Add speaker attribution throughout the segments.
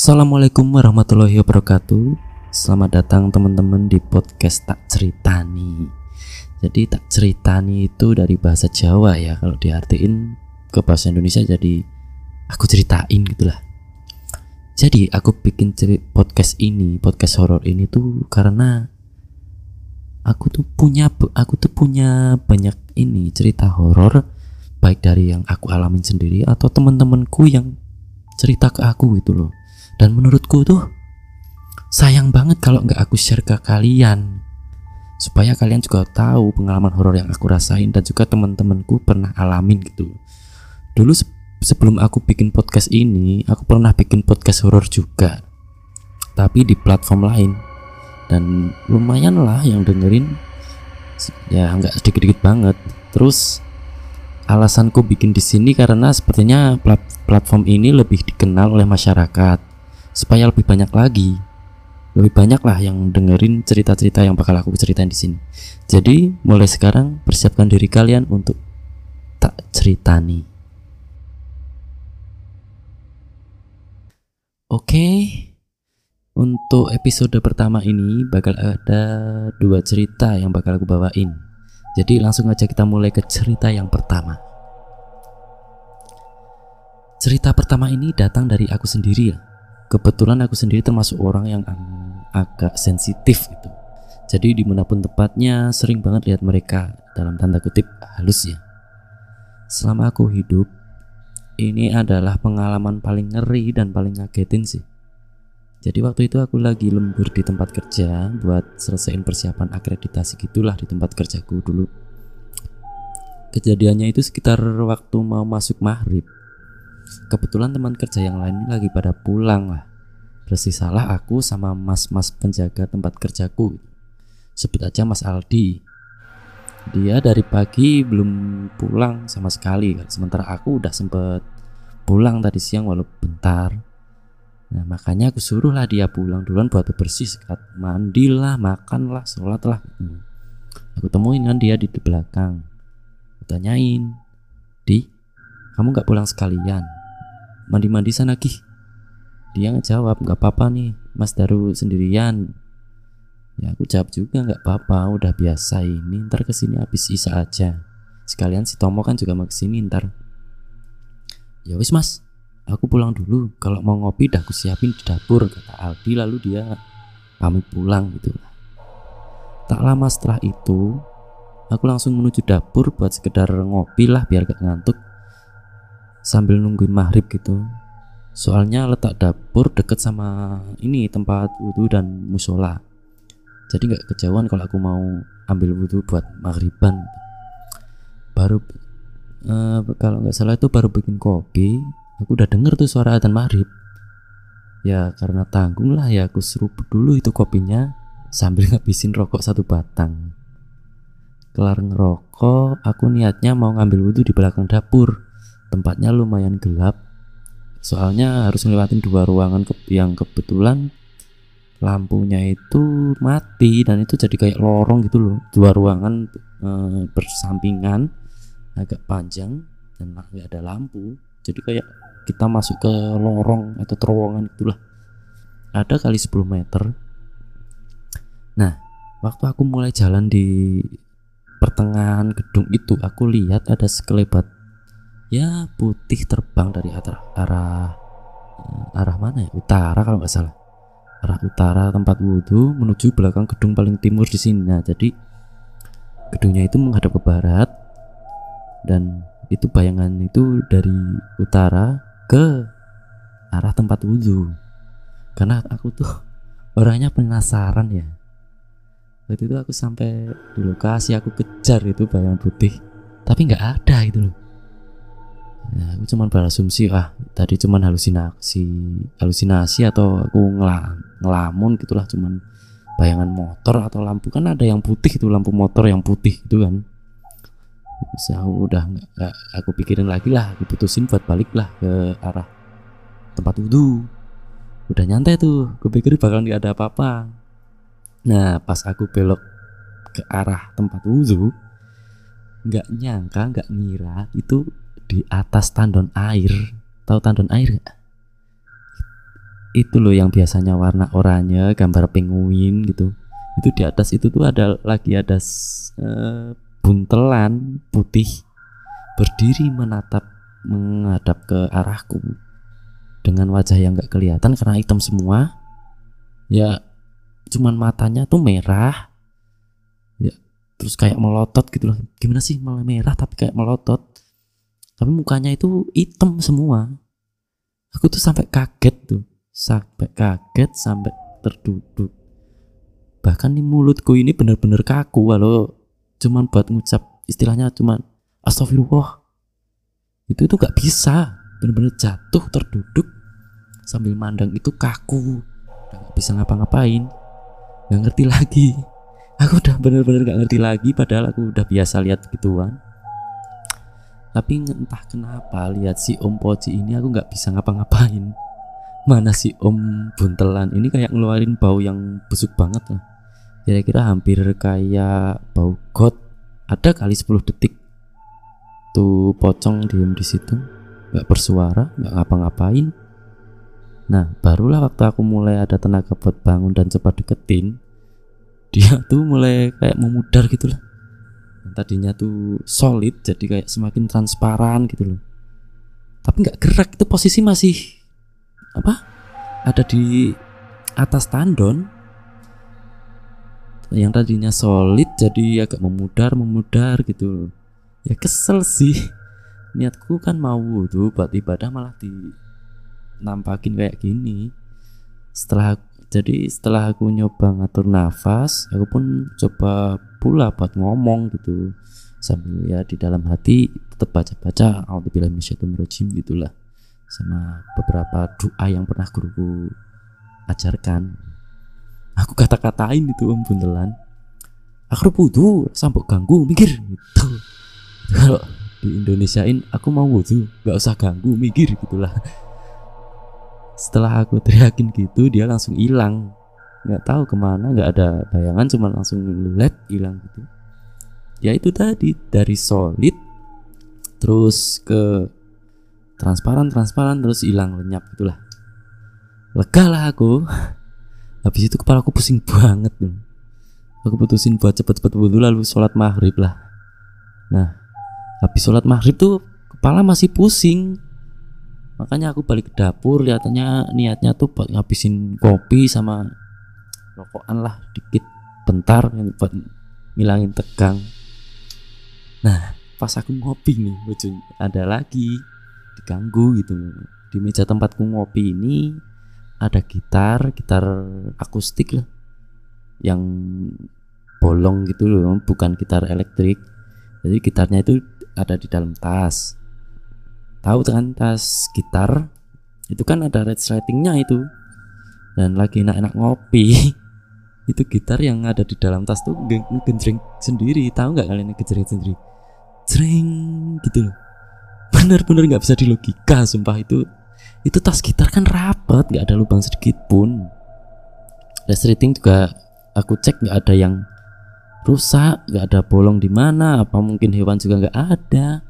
Speaker 1: Assalamualaikum warahmatullahi wabarakatuh. Selamat datang teman-teman di podcast Tak Ceritani. Jadi Tak Ceritani itu dari bahasa Jawa ya. Kalau diartiin ke bahasa Indonesia jadi Aku ceritain gitulah. Jadi aku bikin podcast ini Podcast horor ini tuh karena Aku tuh punya Aku tuh punya banyak ini cerita horor Baik dari yang aku alamin sendiri Atau teman-temanku yang cerita ke aku gitu loh dan menurutku tuh sayang banget kalau nggak aku share ke kalian. Supaya kalian juga tahu pengalaman horor yang aku rasain dan juga teman-temanku pernah alamin gitu. Dulu se sebelum aku bikin podcast ini aku pernah bikin podcast horor juga. Tapi di platform lain. Dan lumayan lah yang dengerin. Ya nggak sedikit-sedikit banget. Terus alasanku bikin di sini karena sepertinya plat platform ini lebih dikenal oleh masyarakat supaya lebih banyak lagi lebih banyak lah yang dengerin cerita-cerita yang bakal aku ceritain di sini. Jadi mulai sekarang persiapkan diri kalian untuk tak ceritani. Oke, untuk episode pertama ini bakal ada dua cerita yang bakal aku bawain. Jadi langsung aja kita mulai ke cerita yang pertama. Cerita pertama ini datang dari aku sendiri ya kebetulan aku sendiri termasuk orang yang agak sensitif gitu jadi di mana pun tempatnya sering banget lihat mereka dalam tanda kutip halus ya. Selama aku hidup ini adalah pengalaman paling ngeri dan paling ngagetin sih. Jadi waktu itu aku lagi lembur di tempat kerja buat selesaiin persiapan akreditasi gitulah di tempat kerjaku dulu. Kejadiannya itu sekitar waktu mau masuk maghrib kebetulan teman kerja yang lain lagi pada pulang lah. Salah aku sama mas-mas penjaga tempat kerjaku. Sebut aja mas Aldi. Dia dari pagi belum pulang sama sekali. Sementara aku udah sempet pulang tadi siang walau bentar. Nah makanya aku suruh lah dia pulang duluan buat bersih sekat. Mandilah makanlah sholat lah aku temuin kan dia di belakang. Aku tanyain di kamu nggak pulang sekalian mandi-mandi sana gih dia ngejawab nggak apa-apa nih Mas Daru sendirian. Ya aku jawab juga nggak apa-apa udah biasa ini ntar ke sini habis isa aja. Sekalian si Tomo kan juga mau ke sini ntar. Ya wis mas aku pulang dulu. Kalau mau ngopi dah aku siapin di dapur kata Aldi. Lalu dia pamit pulang gitu. Tak lama setelah itu aku langsung menuju dapur buat sekedar ngopi lah biar gak ngantuk sambil nungguin maghrib gitu. Soalnya letak dapur deket sama ini tempat wudhu dan musola. Jadi nggak kejauhan kalau aku mau ambil wudhu buat maghriban. Baru uh, kalau nggak salah itu baru bikin kopi. Aku udah denger tuh suara adzan maghrib. Ya karena tanggung lah ya aku seruput dulu itu kopinya sambil ngabisin rokok satu batang. Kelar ngerokok aku niatnya mau ngambil wudhu di belakang dapur tempatnya lumayan gelap. Soalnya harus ngelewatin dua ruangan ke yang kebetulan lampunya itu mati dan itu jadi kayak lorong gitu loh. Dua ruangan e, bersampingan agak panjang dan nggak ada lampu. Jadi kayak kita masuk ke lorong atau terowongan itulah ada kali 10 meter. Nah waktu aku mulai jalan di pertengahan gedung itu aku lihat ada sekelebat ya putih terbang dari arah arah eh, arah mana ya? Utara kalau nggak salah. Arah utara tempat wudhu menuju belakang gedung paling timur di sini. Nah jadi gedungnya itu menghadap ke barat dan itu bayangan itu dari utara ke arah tempat wudhu. Karena aku tuh orangnya penasaran ya. Waktu itu aku sampai di lokasi aku kejar itu bayangan putih tapi nggak ada gitu loh ya aku cuman berasumsi ah tadi cuman halusinasi halusinasi atau aku ngelam, ngelamun gitulah cuman bayangan motor atau lampu. Kan ada yang putih itu lampu motor yang putih itu kan. Terus aku udah nggak aku pikirin lagi lah aku putusin buat balik lah ke arah tempat wudhu. Udah nyantai tuh gue pikir bakal nggak ada apa-apa. Nah pas aku belok ke arah tempat wudhu nggak nyangka nggak ngira itu di atas tandon air. Tahu tandon air gak? itu loh yang biasanya warna oranye gambar penguin gitu. Itu di atas itu tuh ada lagi ada uh, buntelan putih berdiri menatap menghadap ke arahku dengan wajah yang gak kelihatan karena hitam semua. Ya cuman matanya tuh merah. Ya terus kayak melotot gitu loh. Gimana sih malah merah tapi kayak melotot tapi mukanya itu hitam semua. Aku tuh sampai kaget tuh. Sampai kaget sampai terduduk. Bahkan di mulutku ini bener-bener kaku walau cuman buat ngucap istilahnya cuman astagfirullah itu tuh gak bisa. Bener-bener jatuh terduduk. Sambil mandang itu kaku. Gak bisa ngapa-ngapain. Gak ngerti lagi. Aku udah bener-bener gak ngerti lagi padahal aku udah biasa lihat gituan tapi entah kenapa lihat si om Poci ini aku gak bisa ngapa-ngapain. Mana si om buntelan ini kayak ngeluarin bau yang busuk banget lah. Kira-kira hampir kayak bau got. Ada kali 10 detik. Tuh pocong diem di situ. Nggak bersuara nggak ngapa-ngapain. Nah barulah waktu aku mulai ada tenaga buat bangun dan coba deketin dia tuh mulai kayak memudar gitu lah tadinya tuh solid jadi kayak semakin transparan gitu loh. Tapi nggak gerak itu posisi masih apa? Ada di atas tandon. Yang tadinya solid jadi agak memudar memudar gitu loh. Ya kesel sih. Niatku kan mau tuh buat ibadah malah dinampakin kayak gini. Setelah jadi setelah aku nyoba ngatur nafas aku pun coba pula buat ngomong gitu. Sambil ya di dalam hati tetap baca-baca auzubillahi minasyaitonirrajim gitulah. Sama beberapa doa yang pernah guruku ajarkan. Aku kata-katain itu om buntelan aku butuh sampai ganggu mikir. Gitu. Kalau di Indonesiain aku mau wudhu nggak usah ganggu mikir gitulah. Setelah aku teriakin gitu dia langsung hilang nggak tahu ke mana nggak ada bayangan cuma langsung led hilang gitu. Ya itu tadi dari solid terus ke transparan transparan terus hilang lenyap gitulah. Lega lah aku. Habis itu kepala aku pusing banget tuh aku putusin buat cepet-cepet wudhu lalu sholat maghrib lah. Nah habis sholat maghrib tuh kepala masih pusing. Makanya aku balik ke dapur lihatnya niatnya tuh buat ngabisin kopi sama rokokan lah dikit bentar buat ngilangin tegang. Nah pas aku ngopi nih ada lagi diganggu gitu. Di meja tempatku ngopi ini ada gitar gitar akustik lah yang bolong gitu loh bukan gitar elektrik. Jadi gitarnya itu ada di dalam tas. Tahu kan tas gitar? Itu kan ada red slidingnya itu. Dan lagi enak-enak ngopi itu gitar yang ada di dalam tas tuh ngegenjreng sendiri tahu nggak kalian ngegenjreng sendiri? Jreng gitu loh. Bener-bener nggak bisa dilogika sumpah. Itu itu tas gitar kan rapat nggak ada lubang sedikit pun. Resleting juga aku cek nggak ada yang rusak nggak ada bolong di mana apa mungkin hewan juga nggak ada.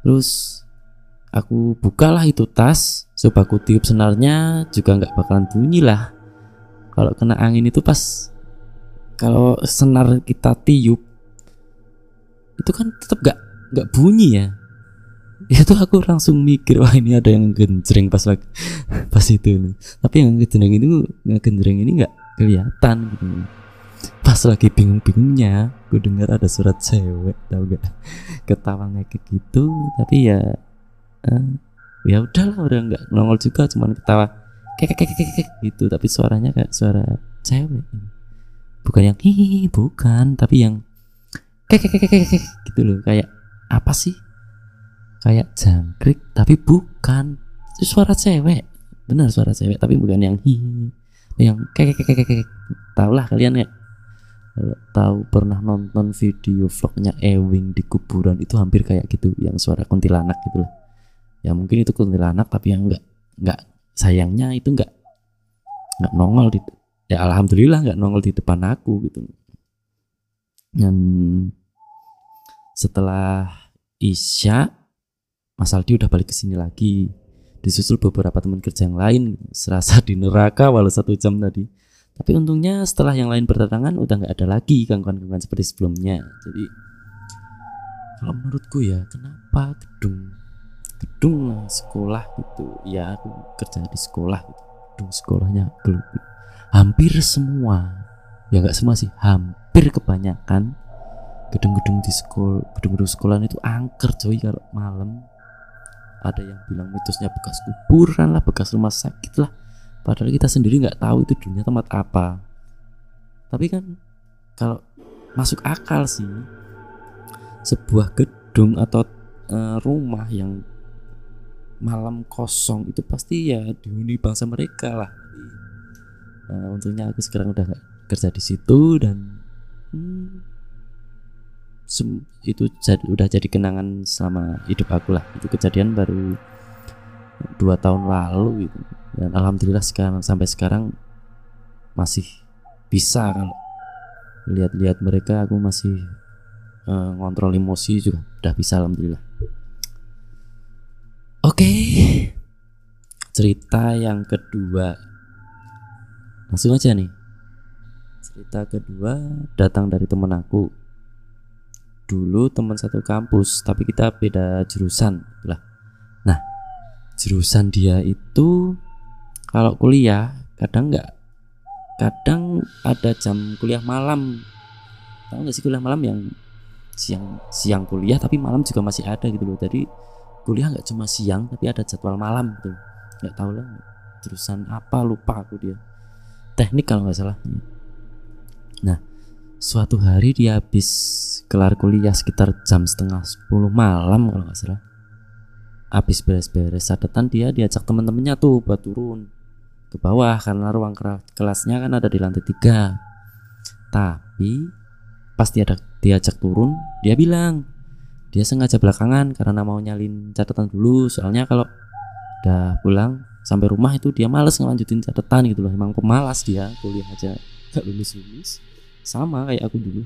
Speaker 1: Terus aku bukalah itu tas coba aku tiup senarnya juga nggak bakalan bunyi lah kalau kena angin itu pas kalau senar kita tiup itu kan tetap nggak nggak bunyi ya. Itu aku langsung mikir wah ini ada yang genjreng pas lagi pas itu tapi yang genjreng itu nggak genjreng ini nggak kelihatan gitu. Pas lagi bingung-bingungnya gue dengar ada surat cewek tau gak ketawa kayak gitu tapi ya uh, ya udahlah udah nggak nongol juga cuman ketawa kek kek kek kek gitu tapi suaranya kayak suara cewek bukan yang hihi bukan tapi yang kek kek kek kek gitu loh kayak apa sih kayak jangkrik tapi bukan itu suara cewek benar suara cewek tapi bukan yang hihi yang kek kek kek kek tau lah kalian ya tahu pernah nonton video vlognya Ewing di kuburan itu hampir kayak gitu yang suara kuntilanak gitu lah ya mungkin itu kuntilanak tapi yang enggak enggak sayangnya itu enggak enggak nongol di ya alhamdulillah enggak nongol di depan aku gitu. Dan setelah Isya Mas Aldi udah balik ke sini lagi. Disusul beberapa teman kerja yang lain serasa di neraka walau satu jam tadi. Tapi untungnya setelah yang lain berdatangan udah nggak ada lagi gangguan-gangguan seperti sebelumnya. Jadi kalau menurutku ya kenapa gedung gedung sekolah gitu ya aku kerja di sekolah gitu. Gedung sekolahnya hampir semua. Ya nggak semua sih. Hampir kebanyakan gedung-gedung di sekolah gedung-gedung sekolah itu angker coy kalau malam. Ada yang bilang mitosnya bekas kuburan lah bekas rumah sakit lah. Padahal kita sendiri nggak tahu itu dunia tempat apa. Tapi kan kalau masuk akal sih sebuah gedung atau uh, rumah yang malam kosong itu pasti ya dihuni bangsa mereka lah. Uh, untungnya aku sekarang udah gak kerja di situ dan hmm, itu jadi, udah jadi kenangan selama hidup aku lah. Itu kejadian baru dua tahun lalu gitu. Dan alhamdulillah sekarang sampai sekarang masih bisa kalau lihat-lihat mereka aku masih uh, ngontrol emosi juga udah bisa alhamdulillah oke. Okay. cerita yang kedua. Langsung aja nih. Cerita kedua datang dari temen aku. Dulu teman satu kampus tapi kita beda jurusan. Lah nah jurusan dia itu kalau kuliah kadang nggak kadang ada jam kuliah malam. Tahu nggak sih kuliah malam yang siang siang kuliah tapi malam juga masih ada gitu loh. Jadi kuliah nggak cuma siang tapi ada jadwal malam gitu nggak tahu lah jurusan apa lupa aku dia. Teknik kalau nggak salah. Nah suatu hari dia habis kelar kuliah sekitar jam setengah 10 malam kalau nggak salah. Habis beres-beres catatan dia diajak teman-temannya tuh buat turun ke bawah karena ruang kelasnya kan ada di lantai tiga. Tapi pasti ada diajak turun dia bilang dia sengaja belakangan karena mau nyalin catatan dulu. Soalnya kalau udah pulang sampai rumah itu dia males ngelanjutin catatan gitu loh. Emang pemalas dia kuliah aja gak lulus lulus sama kayak aku dulu.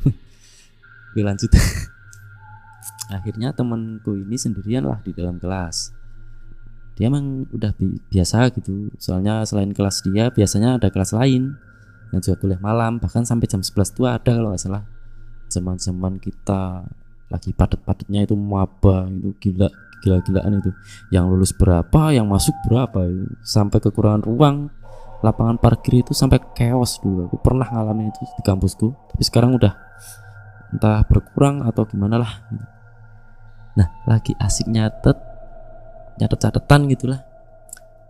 Speaker 1: Oke lanjut. Akhirnya temanku ini sendirian lah di dalam kelas. Dia emang udah bi biasa gitu. Soalnya selain kelas dia biasanya ada kelas lain yang juga kuliah malam. Bahkan sampai jam 11 tuh ada kalau nggak salah. Zaman-zaman kita lagi padat-padatnya itu maba itu gila gila-gilaan itu. Yang lulus berapa yang masuk berapa itu. sampai kekurangan ruang lapangan parkir itu sampai chaos dulu. Aku pernah ngalamin itu di kampusku tapi sekarang udah entah berkurang atau gimana lah nah lagi asik nyatet nyatet catatan gitulah.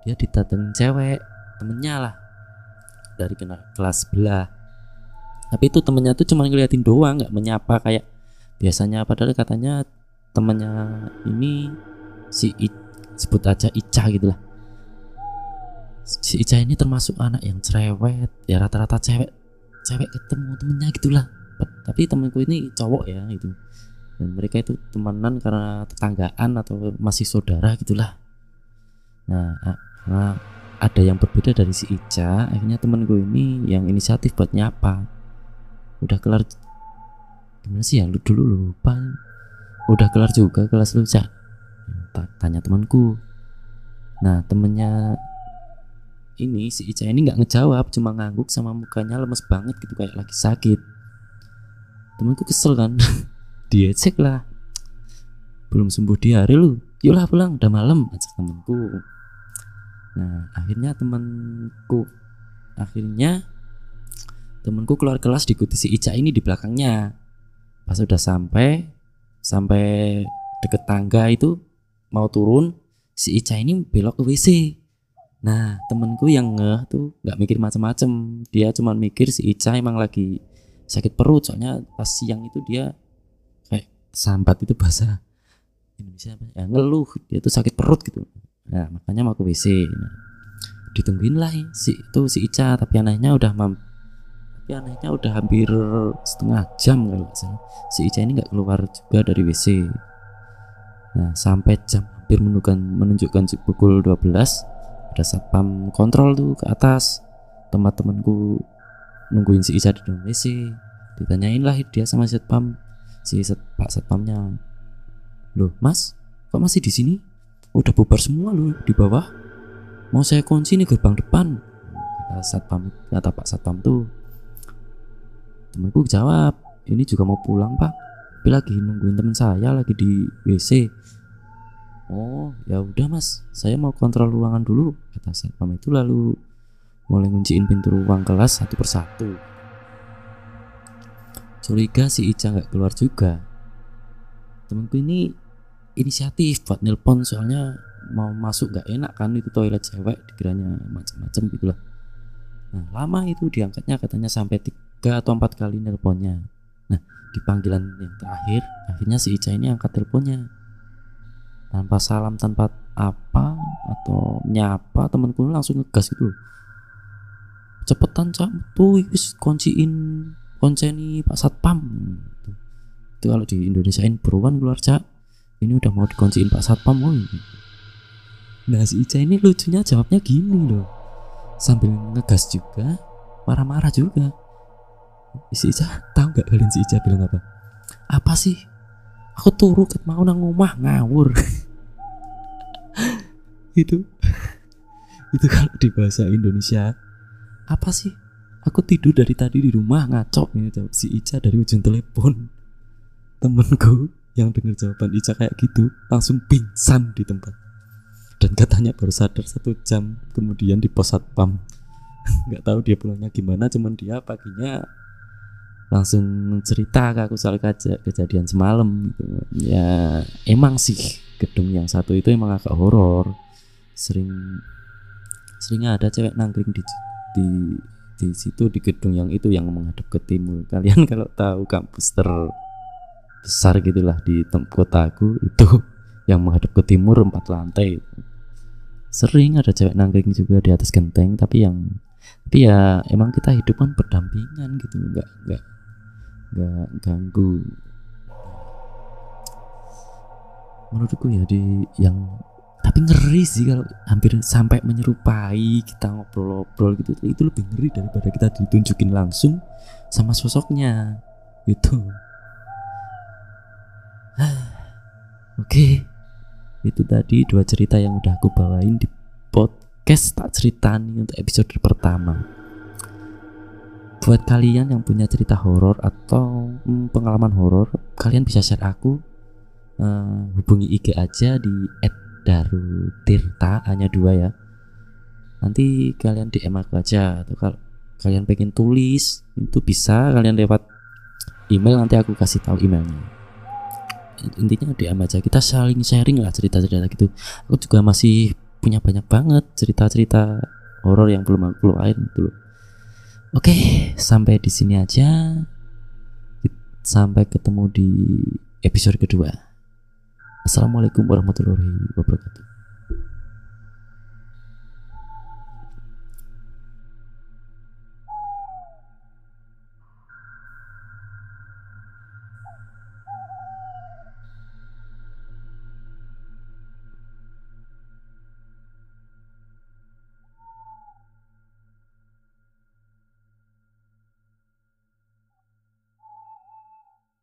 Speaker 1: Dia didatengin cewek temennya lah dari kena kelas sebelah. Tapi itu temennya tuh cuma ngeliatin doang nggak menyapa kayak biasanya padahal katanya temennya ini si I, sebut aja Ica gitulah si Ica ini termasuk anak yang cerewet ya rata-rata cewek cewek ketemu temennya gitulah. Tapi temanku ini cowok ya itu dan mereka itu temenan karena tetanggaan atau masih saudara gitulah. Nah ada yang berbeda dari si Ica. Akhirnya temanku ini yang inisiatif buat nyapa. Udah kelar gimana sih ya lu dulu lupa? Udah kelar juga kelas lu Cak. Tanya temanku. Nah temennya ini si Ica ini nggak ngejawab cuma ngangguk sama mukanya lemes banget gitu kayak lagi sakit. Temanku kesel kan? Dia cek lah. Belum sembuh di hari lu. Yolah pulang udah malam ajak temanku. Nah akhirnya temanku akhirnya temanku keluar kelas diikuti si Ica ini di belakangnya pas udah sampai sampai deket tangga itu mau turun si Ica ini belok ke WC Nah temenku yang ngeh tuh nggak mikir macam-macam, dia cuma mikir si Ica emang lagi sakit perut soalnya pas siang itu dia kayak sambat itu bahasa Indonesia apa ya ngeluh dia tuh sakit perut gitu. Nah makanya mau ke WC. Nah, ditungguin lah si itu si Ica tapi anehnya udah tapi anehnya udah hampir setengah jam kalau nggak salah. Si Ica ini nggak keluar juga dari WC. Nah sampai jam hampir menunjukkan menunjukkan pukul 12 ada satpam kontrol tuh ke atas. Teman-temanku nungguin si Ica di dalam WC ditanyain lah dia sama satpam si sat, pak satpamnya. Loh mas kok masih di sini? Udah bubar semua loh di bawah. Mau saya kunci nih gerbang depan? Kata satpam kata pak satpam tuh temanku jawab ini juga mau pulang pak. Tapi lagi nungguin teman saya lagi di WC oh ya udah mas. Saya mau kontrol ruangan dulu kata satpam itu lalu mulai ngunciin pintu ruang kelas satu persatu. Curiga si Ica nggak keluar juga. Temanku ini inisiatif buat nelpon soalnya mau masuk nggak enak kan itu toilet cewek dikiranya macam-macam gitulah nah lama itu diangkatnya katanya sampai tiga atau empat kali nelponnya. Nah di panggilan yang terakhir akhirnya si Ica ini angkat teleponnya. Tanpa salam tanpa apa atau nyapa temanku langsung ngegas gitu cepetan cak. Tuh wis kunciin konceni Pak Satpam. Itu, itu kalau di Indonesiain beruan keluar cak. Ini udah mau dikunciin Pak Satpam woy nah si Ica ini lucunya jawabnya gini loh. Sambil ngegas juga marah-marah juga si Ica tahu nggak kalian si Ica bilang apa? Apa sih? Aku turu ket mau nang rumah ngawur. Itu. Itu kalau di bahasa Indonesia apa sih? Aku tidur dari tadi di rumah ngaco gitu si Ica dari ujung telepon. Temenku yang dengar jawaban Ica kayak gitu langsung pingsan di tempat. Dan katanya baru sadar satu jam kemudian di pos satpam. Nggak tahu dia pulangnya gimana cuman dia paginya langsung cerita ke aku soal kejadian semalam gitu. Ya emang sih gedung yang satu itu emang agak horor. Sering sering ada cewek nangkring di di di situ di gedung yang itu yang menghadap ke timur. Kalian kalau tahu kampus terbesar gitulah di kotaku itu yang menghadap ke timur empat lantai sering ada cewek nangkring juga di atas genteng tapi yang tapi ya emang kita hidup kan berdampingan gitu nggak nggak nggak ganggu. Menurutku ya di yang tapi ngeri sih kalau hampir sampai menyerupai kita ngobrol-ngobrol gitu. Itu lebih ngeri daripada kita ditunjukin langsung sama sosoknya. Gitu. Oke. Okay. itu tadi dua cerita yang udah aku bawain di podcast tak cerita nih untuk episode pertama buat kalian yang punya cerita horor atau hmm, pengalaman horor kalian bisa share aku uh, hubungi IG aja di Daru Tirta hanya dua ya. Nanti kalian DM aku aja atau kalau kalian pengen tulis itu bisa. Kalian lewat email nanti aku kasih tahu emailnya. Intinya DM aja kita saling sharing lah cerita-cerita gitu. Aku juga masih punya banyak banget cerita-cerita horor yang belum aku keluarin dulu oke sampai di sini aja sampai ketemu di episode kedua Assalamualaikum warahmatullahi wabarakatuh.